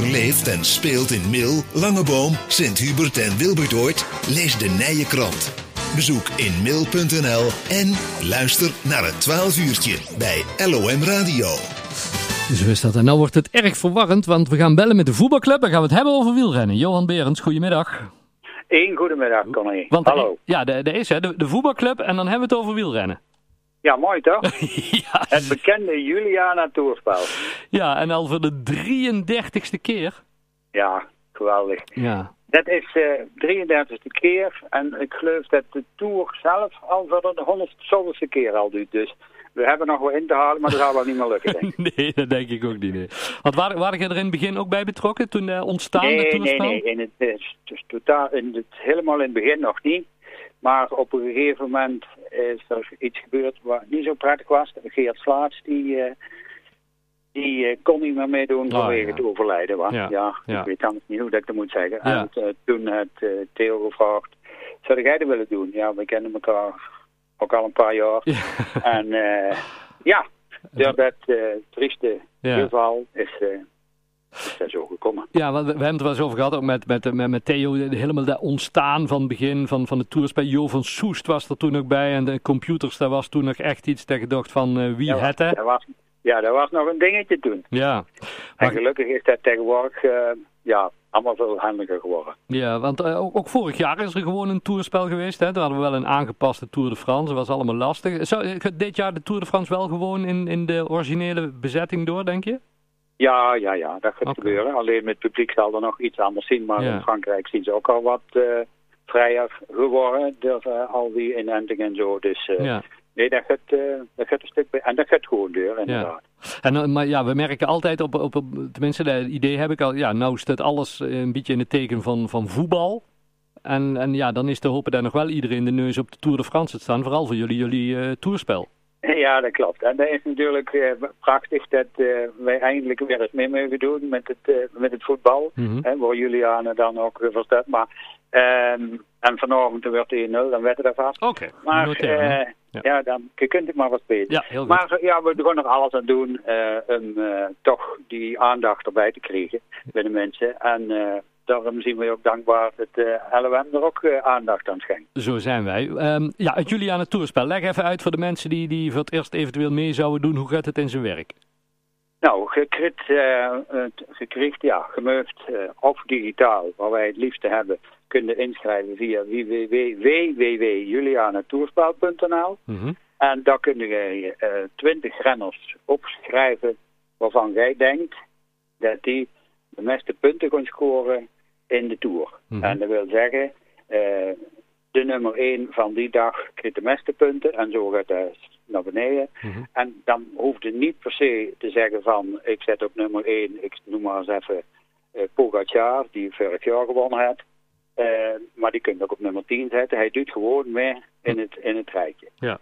Leeft en speelt in Mil, Langeboom, Sint-Hubert en Wilbertoort. Lees de Nije Krant. Bezoek in mil.nl en luister naar het 12 uurtje bij LOM Radio. Zo is dat. En nou wordt het erg verwarrend, want we gaan bellen met de voetbalclub en gaan we het hebben over wielrennen. Johan Berends, goedemiddag. Eén goedemiddag, Connie. Want Hallo. Ja, de, de is hè, de, de voetbalclub en dan hebben we het over wielrennen. Ja, mooi toch? ja, Het bekende Juliana Toerspel. ja, en al voor de 33ste keer. Ja, geweldig. Ja. Dat is de 33e keer en ik geloof dat de Tour zelf al voor de 100ste keer al doet. Dus we hebben nog wel in te halen, maar dat zal wel niet meer lukken, denk ik. Nee, dat denk ik ook niet. Nee. Want waar, waar je er in het begin ook bij betrokken toen uh, ontstaan Nee, de nee, nee. In het, eh, dus totaal, in het, helemaal in het begin nog niet. Maar op een gegeven moment is er iets gebeurd wat niet zo prettig was. Geert Slaats, die, eh, die eh, kon niet meer meedoen Ah, vanwege ja. het overlijden. wa? Ja, Ja, ja. ik weet anders niet hoe dat ik dat moet zeggen. En eh, toen had Theo gevraagd, zou jij dat willen doen? Ja, we kennen elkaar ook al een paar jaar. Ja. En eh, ja, door dat eh, trieste geval is, zo gekomen. Ja, we, we hebben het er wel eens over gehad, ook met, met, met, met Theo, helemaal dat ontstaan van het begin van, van de toerspel. Jo van Soest was er toen ook bij en de computers, daar was toen nog echt iets dat je dacht van eh, wie Ja, het hè? Dat was, ja, dat was nog een dingetje toen. Ja. En Maar- gelukkig is dat tegenwoordig eh, ja, allemaal veel handiger geworden. Ja, want eh, ook, ook vorig jaar is er gewoon een toerspel geweest. Hè? Toen hadden we wel een aangepaste Tour de France. Dat was allemaal lastig. Zou dit jaar de Tour de France wel gewoon in, in de originele bezetting door, denk je? Ja, ja, ja, dat gaat gebeuren. Alleen met het publiek zal er nog iets anders zien. Maar Ja. in Frankrijk zien ze ook al wat eh, vrijer geworden. Door eh, al die inenting en zo. Dus eh, Ja. nee, dat gaat, dat gaat een stuk bij. En dat gaat gewoon deur, inderdaad. En, eh, maar ja, we merken altijd op, op, op tenminste, dat idee heb ik al. Ja, nou staat alles een beetje in het teken van, van voetbal. En, en ja, dan is te hopen dat nog wel iedereen de neus op de Tour de France het staan. Vooral voor jullie, jullie toerspel. Ja, dat klopt. En dat is natuurlijk eh, prachtig dat eh, wij eindelijk weer eens mee mogen doen met het, eh, met het voetbal. Mhm. Hè, waar Juliane dan ook weer verstaat. Maar, ehm, en vanavond werd 1-0, dan werd er vast. Oké, Maar Ja. ja. dan je kunt het maar wat spelen. Ja, heel goed. Maar ja, we doen er alles aan doen om toch die aandacht erbij te krijgen bij de mensen. En daarom zien we ook dankbaar dat LOM er ook eh, aandacht aan schenkt. Zo zijn wij. Ehm, ja, het Juliane Toerspel. Leg even uit voor de mensen die, die voor het eerst eventueel mee zouden doen. Hoe gaat het in zijn werk? Nou, gekrit, gekriegt, ja, gemucht eh, of digitaal, waar wij het liefste hebben, kunnen inschrijven via www.julianatoerspel.nl. Mhm. En daar kun je eh 20 renners opschrijven waarvan jij denkt dat die de meeste punten gaan scoren in de Tour. Mhm. En dat wil zeggen, eh, de nummer 1 van die dag krijgt de meeste punten en zo gaat dat naar beneden. Mhm. En dan hoeft het niet per se te zeggen van ik zet op nummer 1, ik noem maar eens even eh, Pogacar, die vorig jaar gewonnen heeft. Eh, maar die kun je ook op nummer 10 zetten. Hij doet gewoon mee in het, in het rijtje. Ja.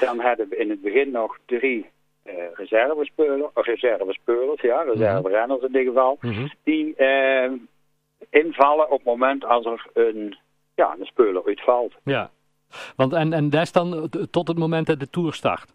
Dan hadden we in het begin nog drie eh reservespelers, reservespelers, ja, reserverenners in dit geval, Mhm. die invallen op het moment als er een, ja, een speler uitvalt. Ja. Want, en, en dat is dan tot het moment dat de Tour start?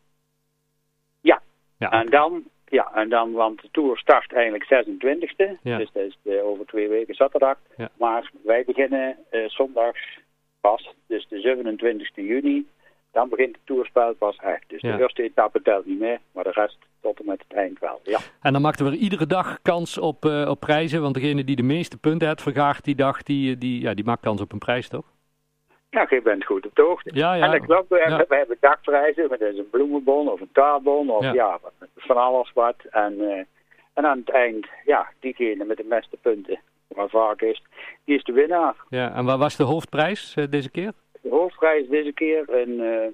Ja. Ja, En dan, ja, en dan, want de Tour start eigenlijk 26e, Ja. dus dat is eh, over twee weken zaterdag. Ja. Maar wij beginnen eh, zondags pas, dus de 27e juni, dan begint de Tourspel pas echt. Dus Ja. de eerste etappe telt niet meer, maar de rest tot en met het eind wel. Ja. En dan maakten we iedere dag kans op, eh, op prijzen. Want degene die de meeste punten heeft vergaard die dag, die, die, ja, die maakt kans op een prijs, toch? Ja, je bent goed op de hoogte. Ja, ja. En dat klopt, we, Ja. hebben, we hebben dagprijzen, dat is een bloemenbon of een taartbon of Ja. van alles wat. En, eh, en aan het eind, ja, diegene met de meeste punten, wat vaak is, die is de winnaar. Ja, en waar was de hoofdprijs eh, deze keer? De hoofdprijs deze keer een eh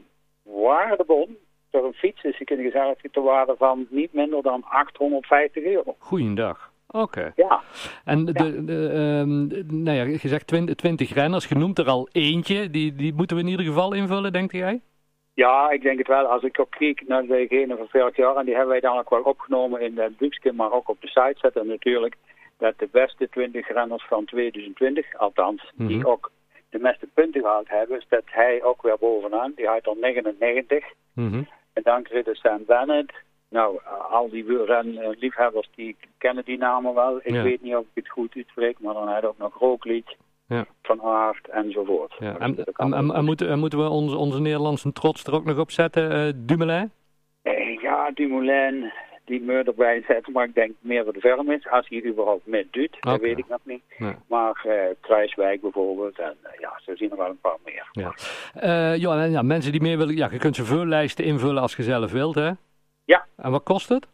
waardebon voor een fiets. Dus je kunt jezelf ter waarde van niet minder dan 850 euro. Goeiedag. Oké. Ja, En de, de, de- nou ja, je zegt 20, 20 renners, je noemt er al eentje. Die, die moeten we in ieder geval invullen, denk jij? ja, ik denk het wel. Als ik ook kijk naar degene van vorig jaar, en die hebben wij dan ook wel opgenomen in het boekje, maar ook op de site zetten natuurlijk, dat de beste 20 renners van 2020, althans, die Mhm. ook de meeste punten gehaald hebben, staat hij ook weer bovenaan. Die had al 99. Mhm. En dan kreeg de Sam Bennett, Nou, al die wielrenliefhebbers die kennen die namen wel. Ik Ja. weet niet of ik het goed uitspreek, maar dan had ook nog Rooklied, Ja. Van Aert enzovoort. Ja. En, en, en, en moeten, en moeten we onze, onze Nederlandse trots er ook nog op zetten, eh Dumoulin? Eh, Ja, Dumoulin, die moet erbij zetten, maar ik denk meer voor de vermis, als hij überhaupt mee doet, dat weet ik nog niet. Maar eh Kruiswijk bijvoorbeeld, en eh, ja, zo zien er wel een paar meer. Ja. Eh, en ja, mensen die meer willen, ja, je kunt ze vullijsten invullen als je zelf wilt, hè? Ja. En wat kost het?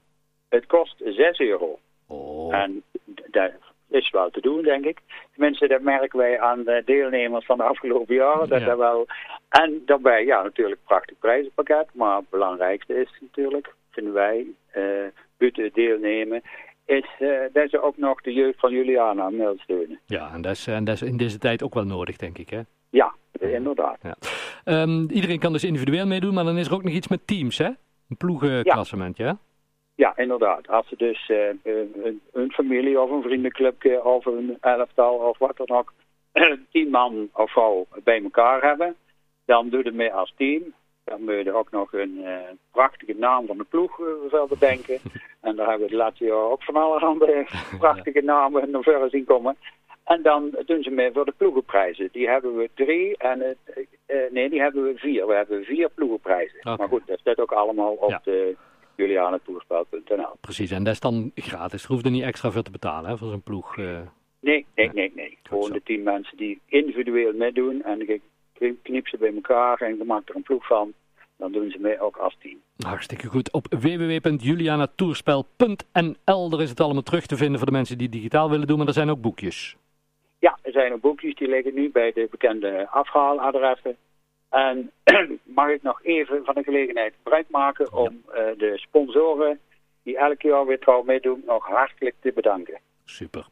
Het kost 6 euro. Oh. En dat is wel te doen, denk ik. Tenminste, dat merken wij aan de deelnemers van de afgelopen jaren. Dat Ja. dat wel... En daarbij, ja, natuurlijk prachtig prijzenpakket. Maar het belangrijkste is natuurlijk, wij, eh buiten deelnemen, is eh, dat ze ook nog de jeugd van Juliana Mil steunen. Ja, en dat, is, en dat is in deze tijd ook wel nodig, denk ik, hè? Ja, inderdaad. Ja. Ehm, iedereen kan dus individueel meedoen, maar dan is er ook nog iets met teams, hè? Een ploegenklassement, ja? Ja, inderdaad. Als ze dus eh, een, een familie of een vriendenclubje of een elftal of wat dan ook, tien man of vrouw bij elkaar hebben, dan doe je mee als team. Dan moet je ook nog een eh, prachtige naam van de ploeg eh, wel bedenken. En daar hebben we het laatste jaar ook van allerhande prachtige namen naar voren zien komen. En dan doen ze mee voor de ploegenprijzen. Die hebben we drie en het, eh, eh, nee, die hebben we vier. We hebben vier ploegenprijzen. Maar goed, dat staat ook allemaal op Ja. de. Precies, en dat is dan gratis. Er hoeft er niet extra voor te betalen, hè, voor zo'n ploeg. eh. Nee, nee, nee, nee. Gewoon de tien mensen die individueel meedoen en knip ze bij elkaar en je maakt er een ploeg van. Dan doen ze mee ook als team. Hartstikke goed. Op www.julianatourspel.nl Daar is het allemaal terug te vinden voor de mensen die digitaal willen doen, maar er zijn ook boekjes. Ja, er zijn ook boekjes die liggen nu bij de bekende afhaaladressen. En mag ik nog even van de gelegenheid gebruik maken om eh, de sponsoren die elk jaar weer trouw meedoen nog hartelijk te bedanken. Super.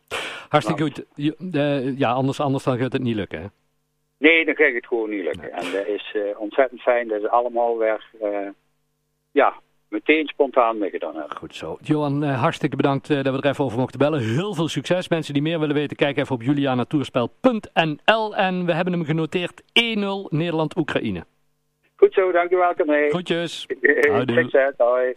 Hartstikke goed. Je- eh, ja, anders, anders dan gaat het niet lukken, hè? Nee, dan krijg je het gewoon niet lukken. En dat is eh, ontzettend fijn dat ze allemaal weer eh, ja, meteen spontaan meegedaan hebben. Goed zo. Johan, eh, hartstikke bedankt dat we er even over mochten bellen. Heel veel succes. Mensen die meer willen weten, kijk even op julianatourspel.nl En we hebben hem genoteerd 1-0 Nederland-Oekraïne. Goed zo, dankjewel Corné. Groetjes. Succes, hoi.